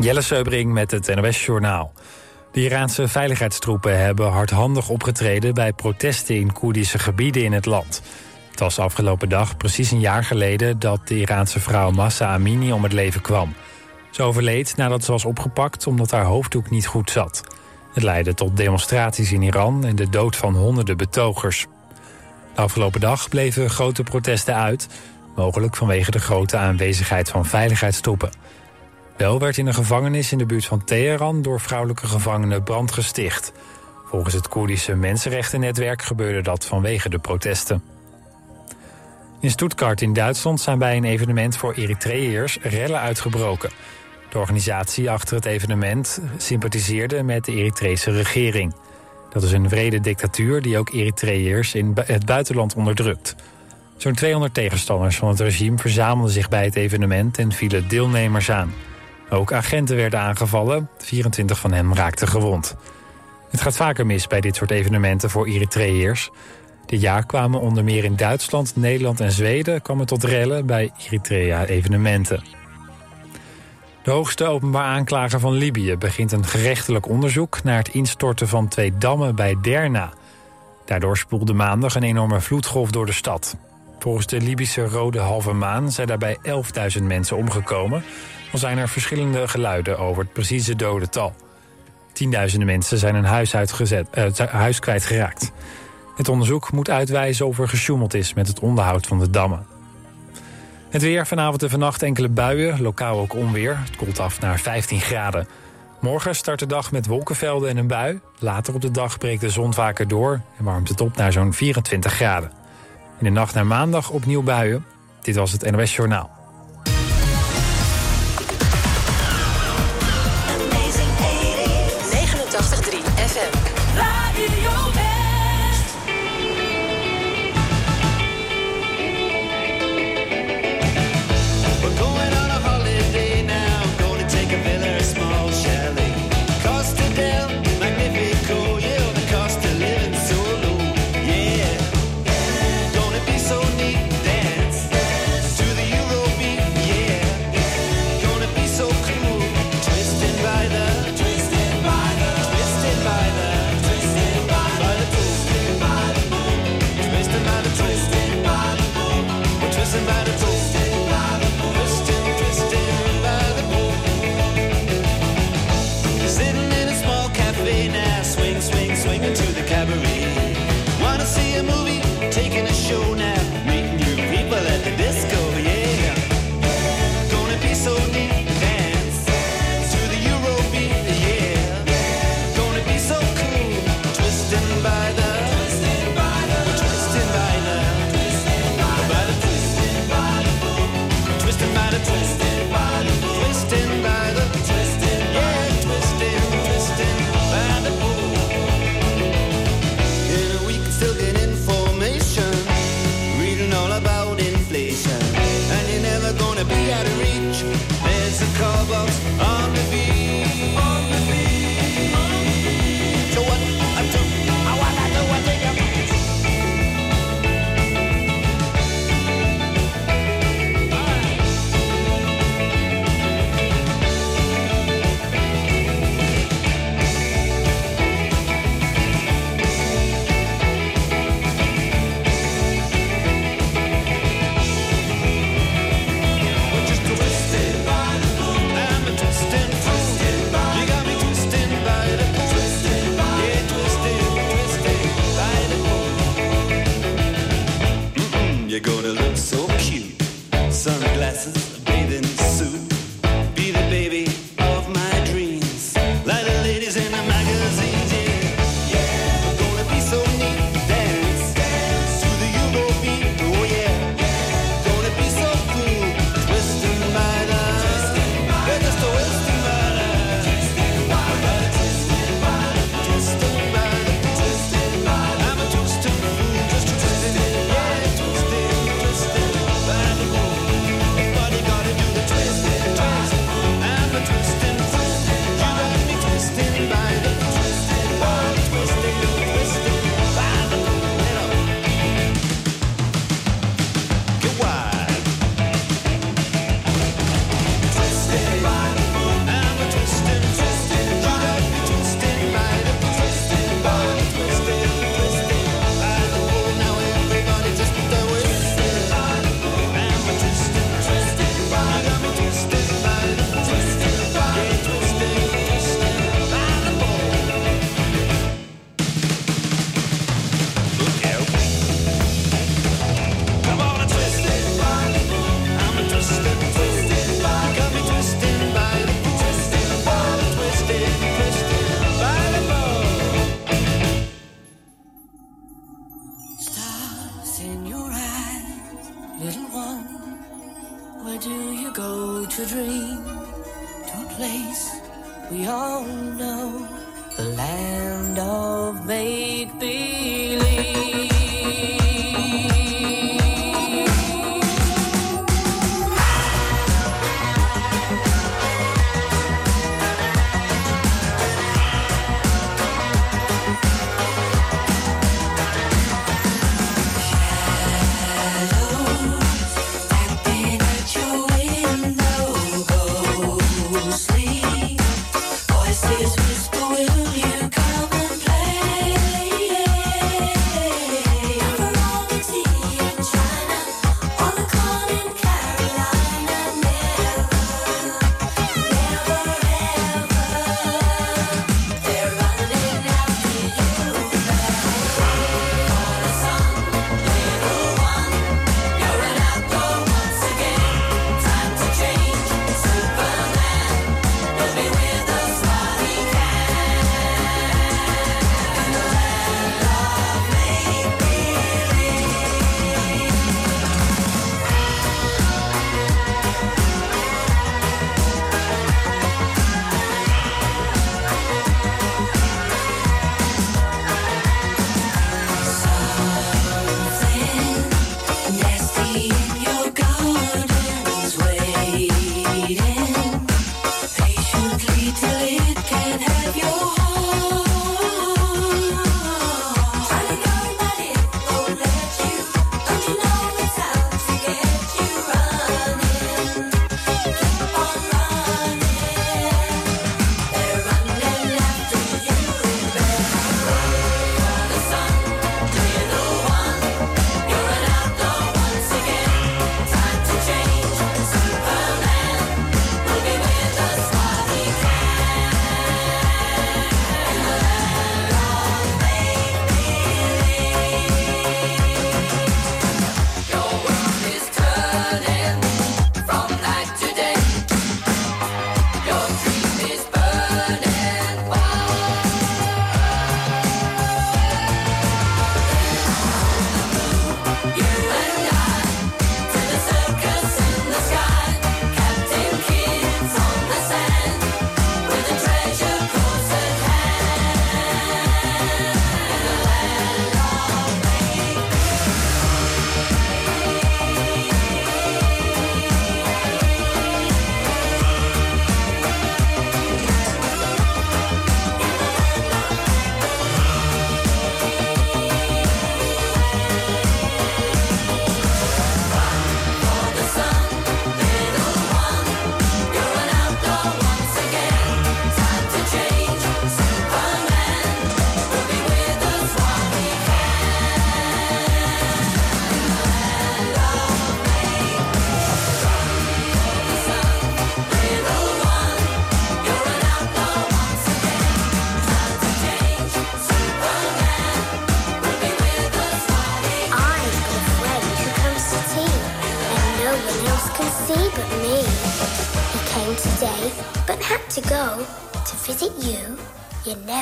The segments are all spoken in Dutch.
Jelle Seubring met het NOS Journaal. De Iraanse veiligheidstroepen hebben hardhandig opgetreden... bij protesten in Koerdische gebieden in het land. Het was afgelopen dag precies een jaar geleden... dat de Iraanse vrouw Massa Amini om het leven kwam. Ze overleed nadat ze was opgepakt omdat haar hoofddoek niet goed zat. Het leidde tot demonstraties in Iran en de dood van honderden betogers. De afgelopen dag bleven grote protesten uit... mogelijk vanwege de grote aanwezigheid van veiligheidstroepen... Wel werd in een gevangenis in de buurt van Teheran door vrouwelijke gevangenen brand gesticht. Volgens het Koerdische Mensenrechtennetwerk gebeurde dat vanwege de protesten. In Stuttgart in Duitsland zijn bij een evenement voor Eritreërs rellen uitgebroken. De organisatie achter het evenement sympathiseerde met de Eritrese regering. Dat is een vrede dictatuur die ook Eritreërs in het buitenland onderdrukt. Zo'n 200 tegenstanders van het regime verzamelden zich bij het evenement en vielen deelnemers aan. Ook agenten werden aangevallen, 24 van hen raakten gewond. Het gaat vaker mis bij dit soort evenementen voor Eritreërs. Dit jaar kwamen onder meer in Duitsland, Nederland en Zweden... kwamen tot rellen bij Eritrea-evenementen. De hoogste openbaar aanklager van Libië begint een gerechtelijk onderzoek... naar het instorten van twee dammen bij Derna. Daardoor spoelde maandag een enorme vloedgolf door de stad. Volgens de Libische Rode Halve Maan zijn daarbij 11.000 mensen omgekomen... al zijn er verschillende geluiden over het precieze dodental. Tienduizenden mensen zijn hun huis, uitgezet, uh, huis kwijtgeraakt. Het onderzoek moet uitwijzen of er gesjoemeld is met het onderhoud van de dammen. Het weer vanavond en vannacht enkele buien, lokaal ook onweer. Het koelt af naar 15 graden. Morgen start de dag met wolkenvelden en een bui. Later op de dag breekt de zon vaker door en warmt het op naar zo'n 24 graden. In de nacht naar maandag opnieuw buien. Dit was het NOS Journaal. Amsterdam. In your eyes, little one? Where do you go to dream? To a place we all know, the land of make believe.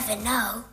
never know.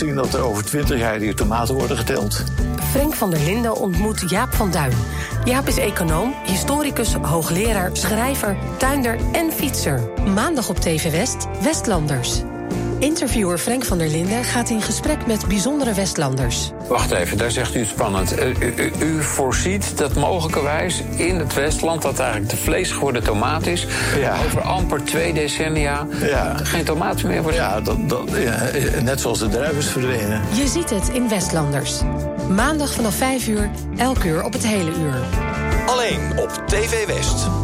zien dat er over twintig jaar die tomaten worden geteld. Frank van der Linden ontmoet Jaap van Duin. Jaap is econoom, historicus, hoogleraar, schrijver, tuinder en fietser. Maandag op TV West, Westlanders. Interviewer Frank van der Linden gaat in gesprek met bijzondere Westlanders. Wacht even, daar zegt u spannend. Eh, u, voorziet dat mogelijkerwijs in het Westland, dat eigenlijk de vlees geworden tomaat is, over amper twee decennia ja. geen tomaat meer wordt. Ja, dat, dat, ja, net zoals de druiven verdwenen. Je ziet het in Westlanders. Maandag vanaf 5 uur, elk uur op het hele uur. Alleen op TV West.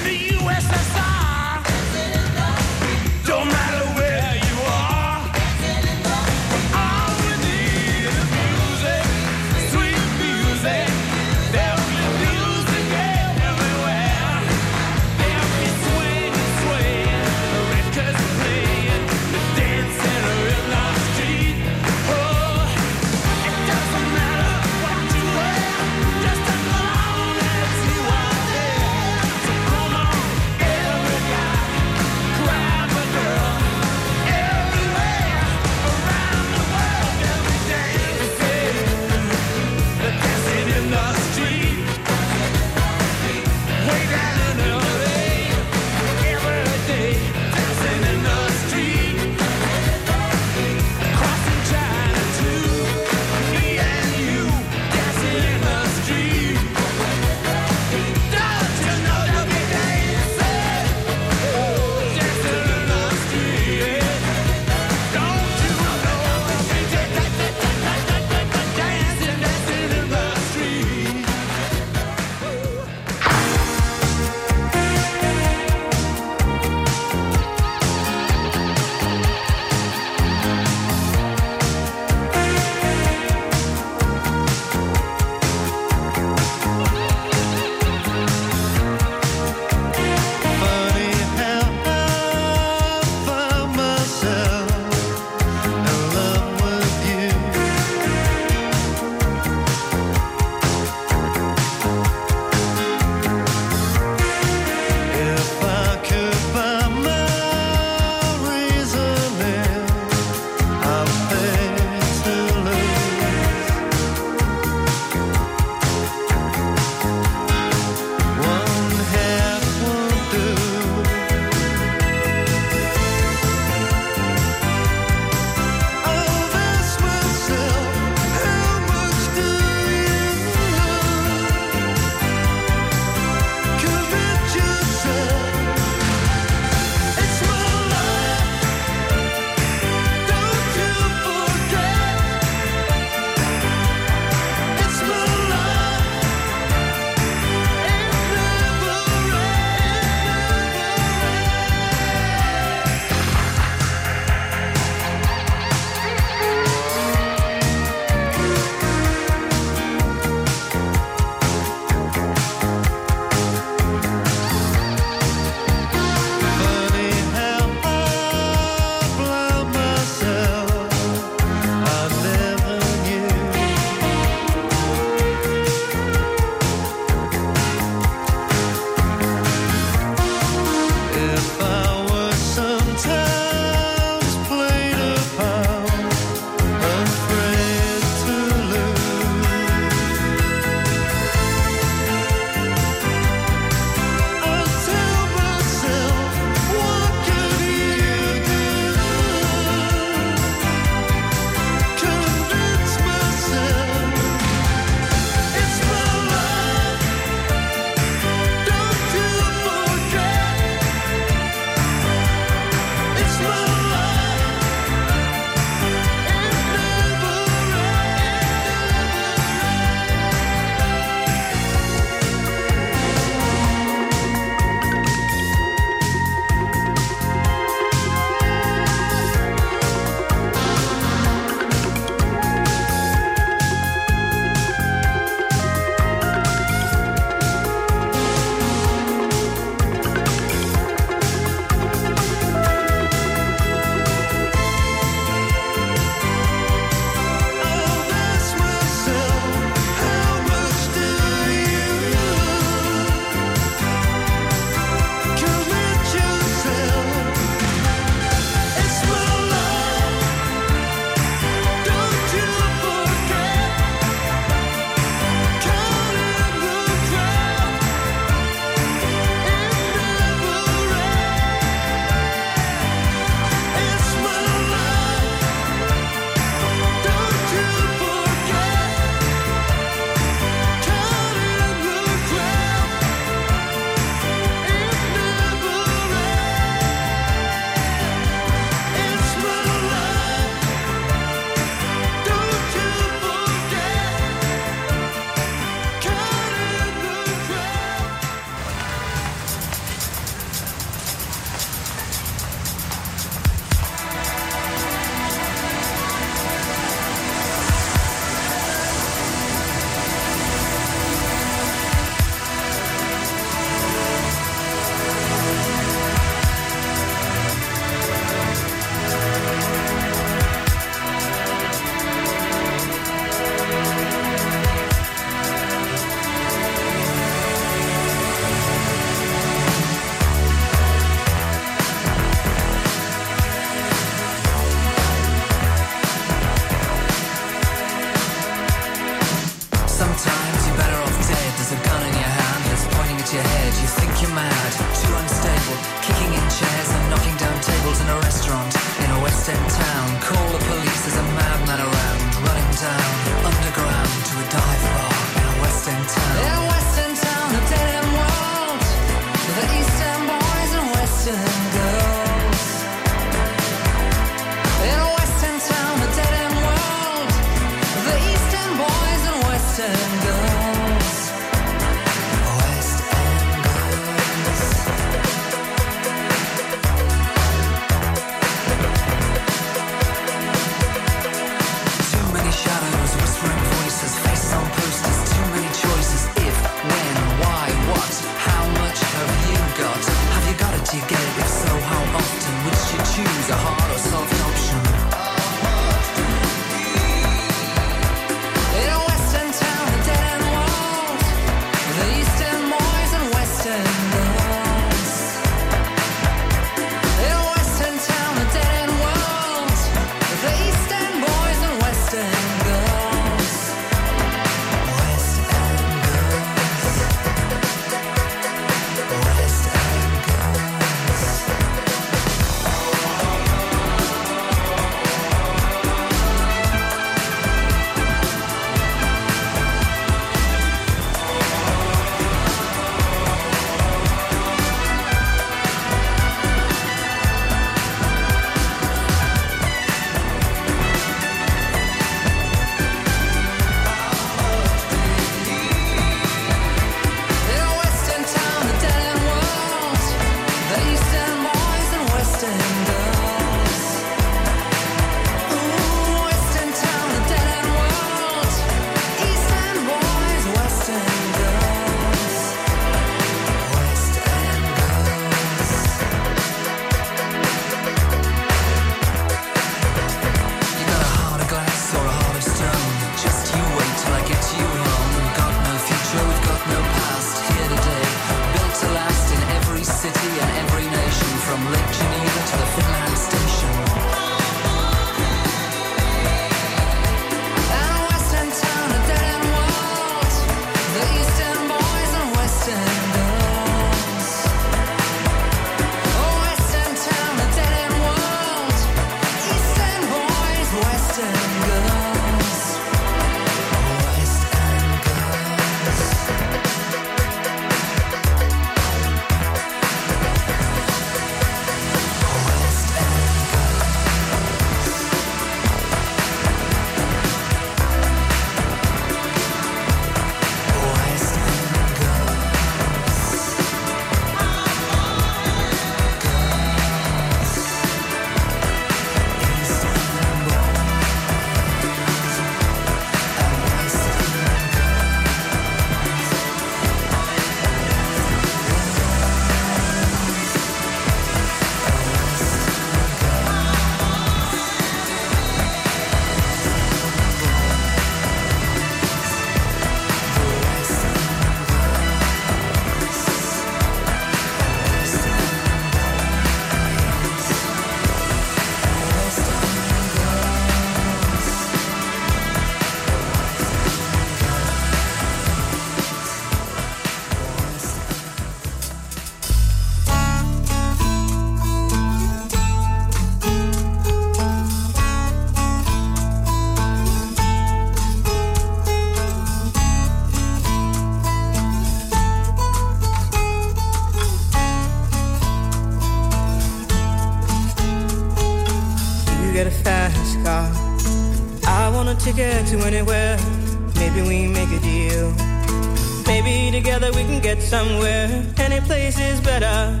somewhere, any place is better.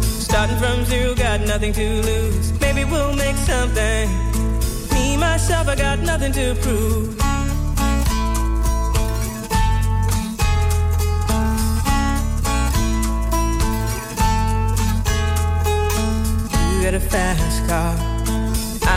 Starting from zero, got nothing to lose. Maybe we'll make something. Me, myself, I got nothing to prove. You got a fast car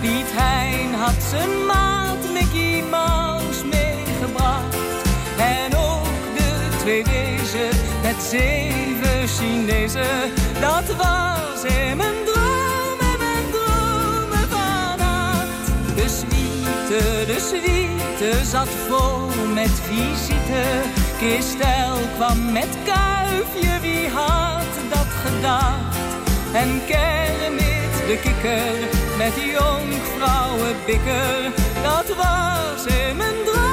Piet Hein had zijn maat Mickey Mouse meegebracht. En ook de twee wezen met zeven Chinezen. Dat was in mijn droom en mijn dromen vannacht. De suite, de suite zat vol met visite. Christel kwam met kuifje, wie had dat gedacht? En Kermit de kikker met jonkvrouwenbikker. Dat was in mijn droom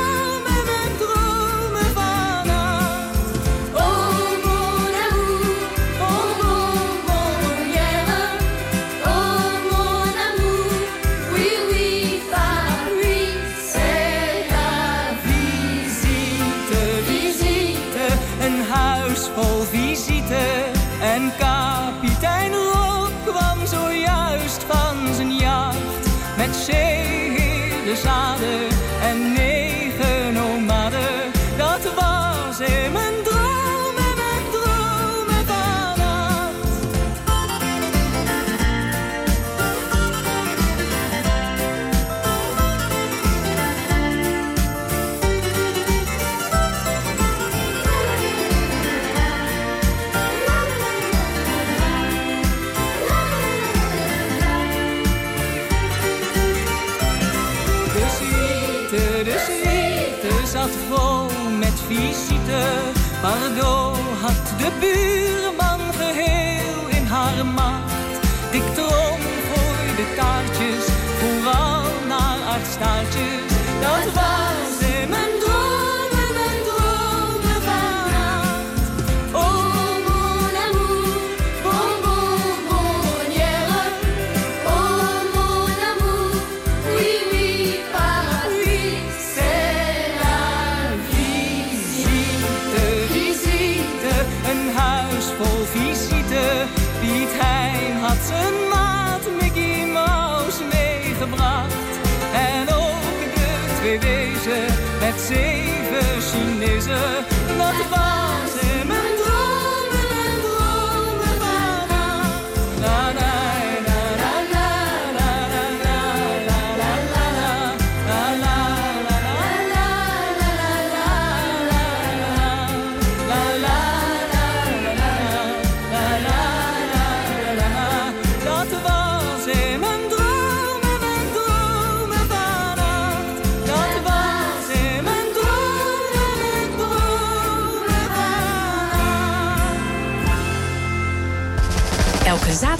staartjes, vooral naar aard staartjes. Dat was.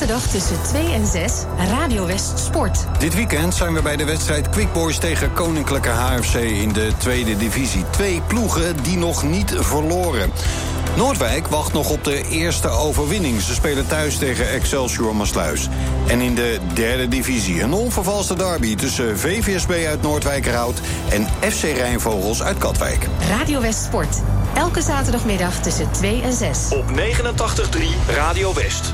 Zaterdag tussen 2 en 6 Radio West Sport. Dit weekend zijn we bij de wedstrijd Quick Boys tegen Koninklijke HFC in de tweede divisie. Twee ploegen die nog niet verloren. Noordwijk wacht nog op de eerste overwinning. Ze spelen thuis tegen Excelsior Maasluis. En in de derde divisie een onvervalste derby tussen VVSB uit Noordwijkerhout en FC Rijnvogels uit Katwijk. Radio West Sport. Elke zaterdagmiddag tussen 2 en 6. Op 89.3 Radio West.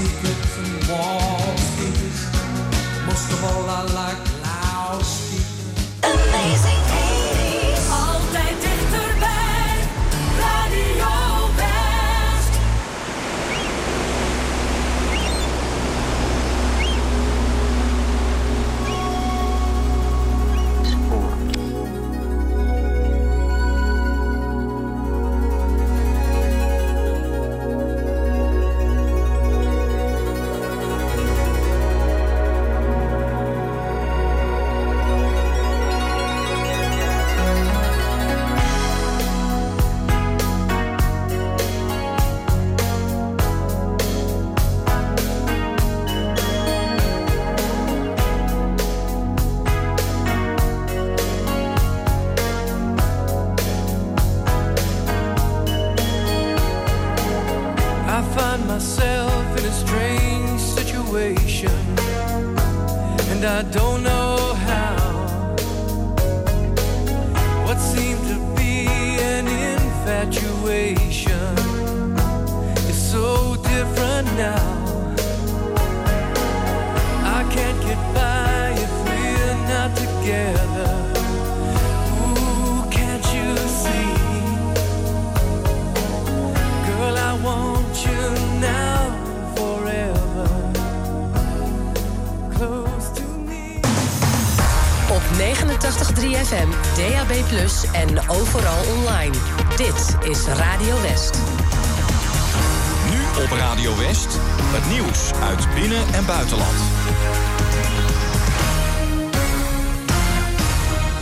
beacons and walls.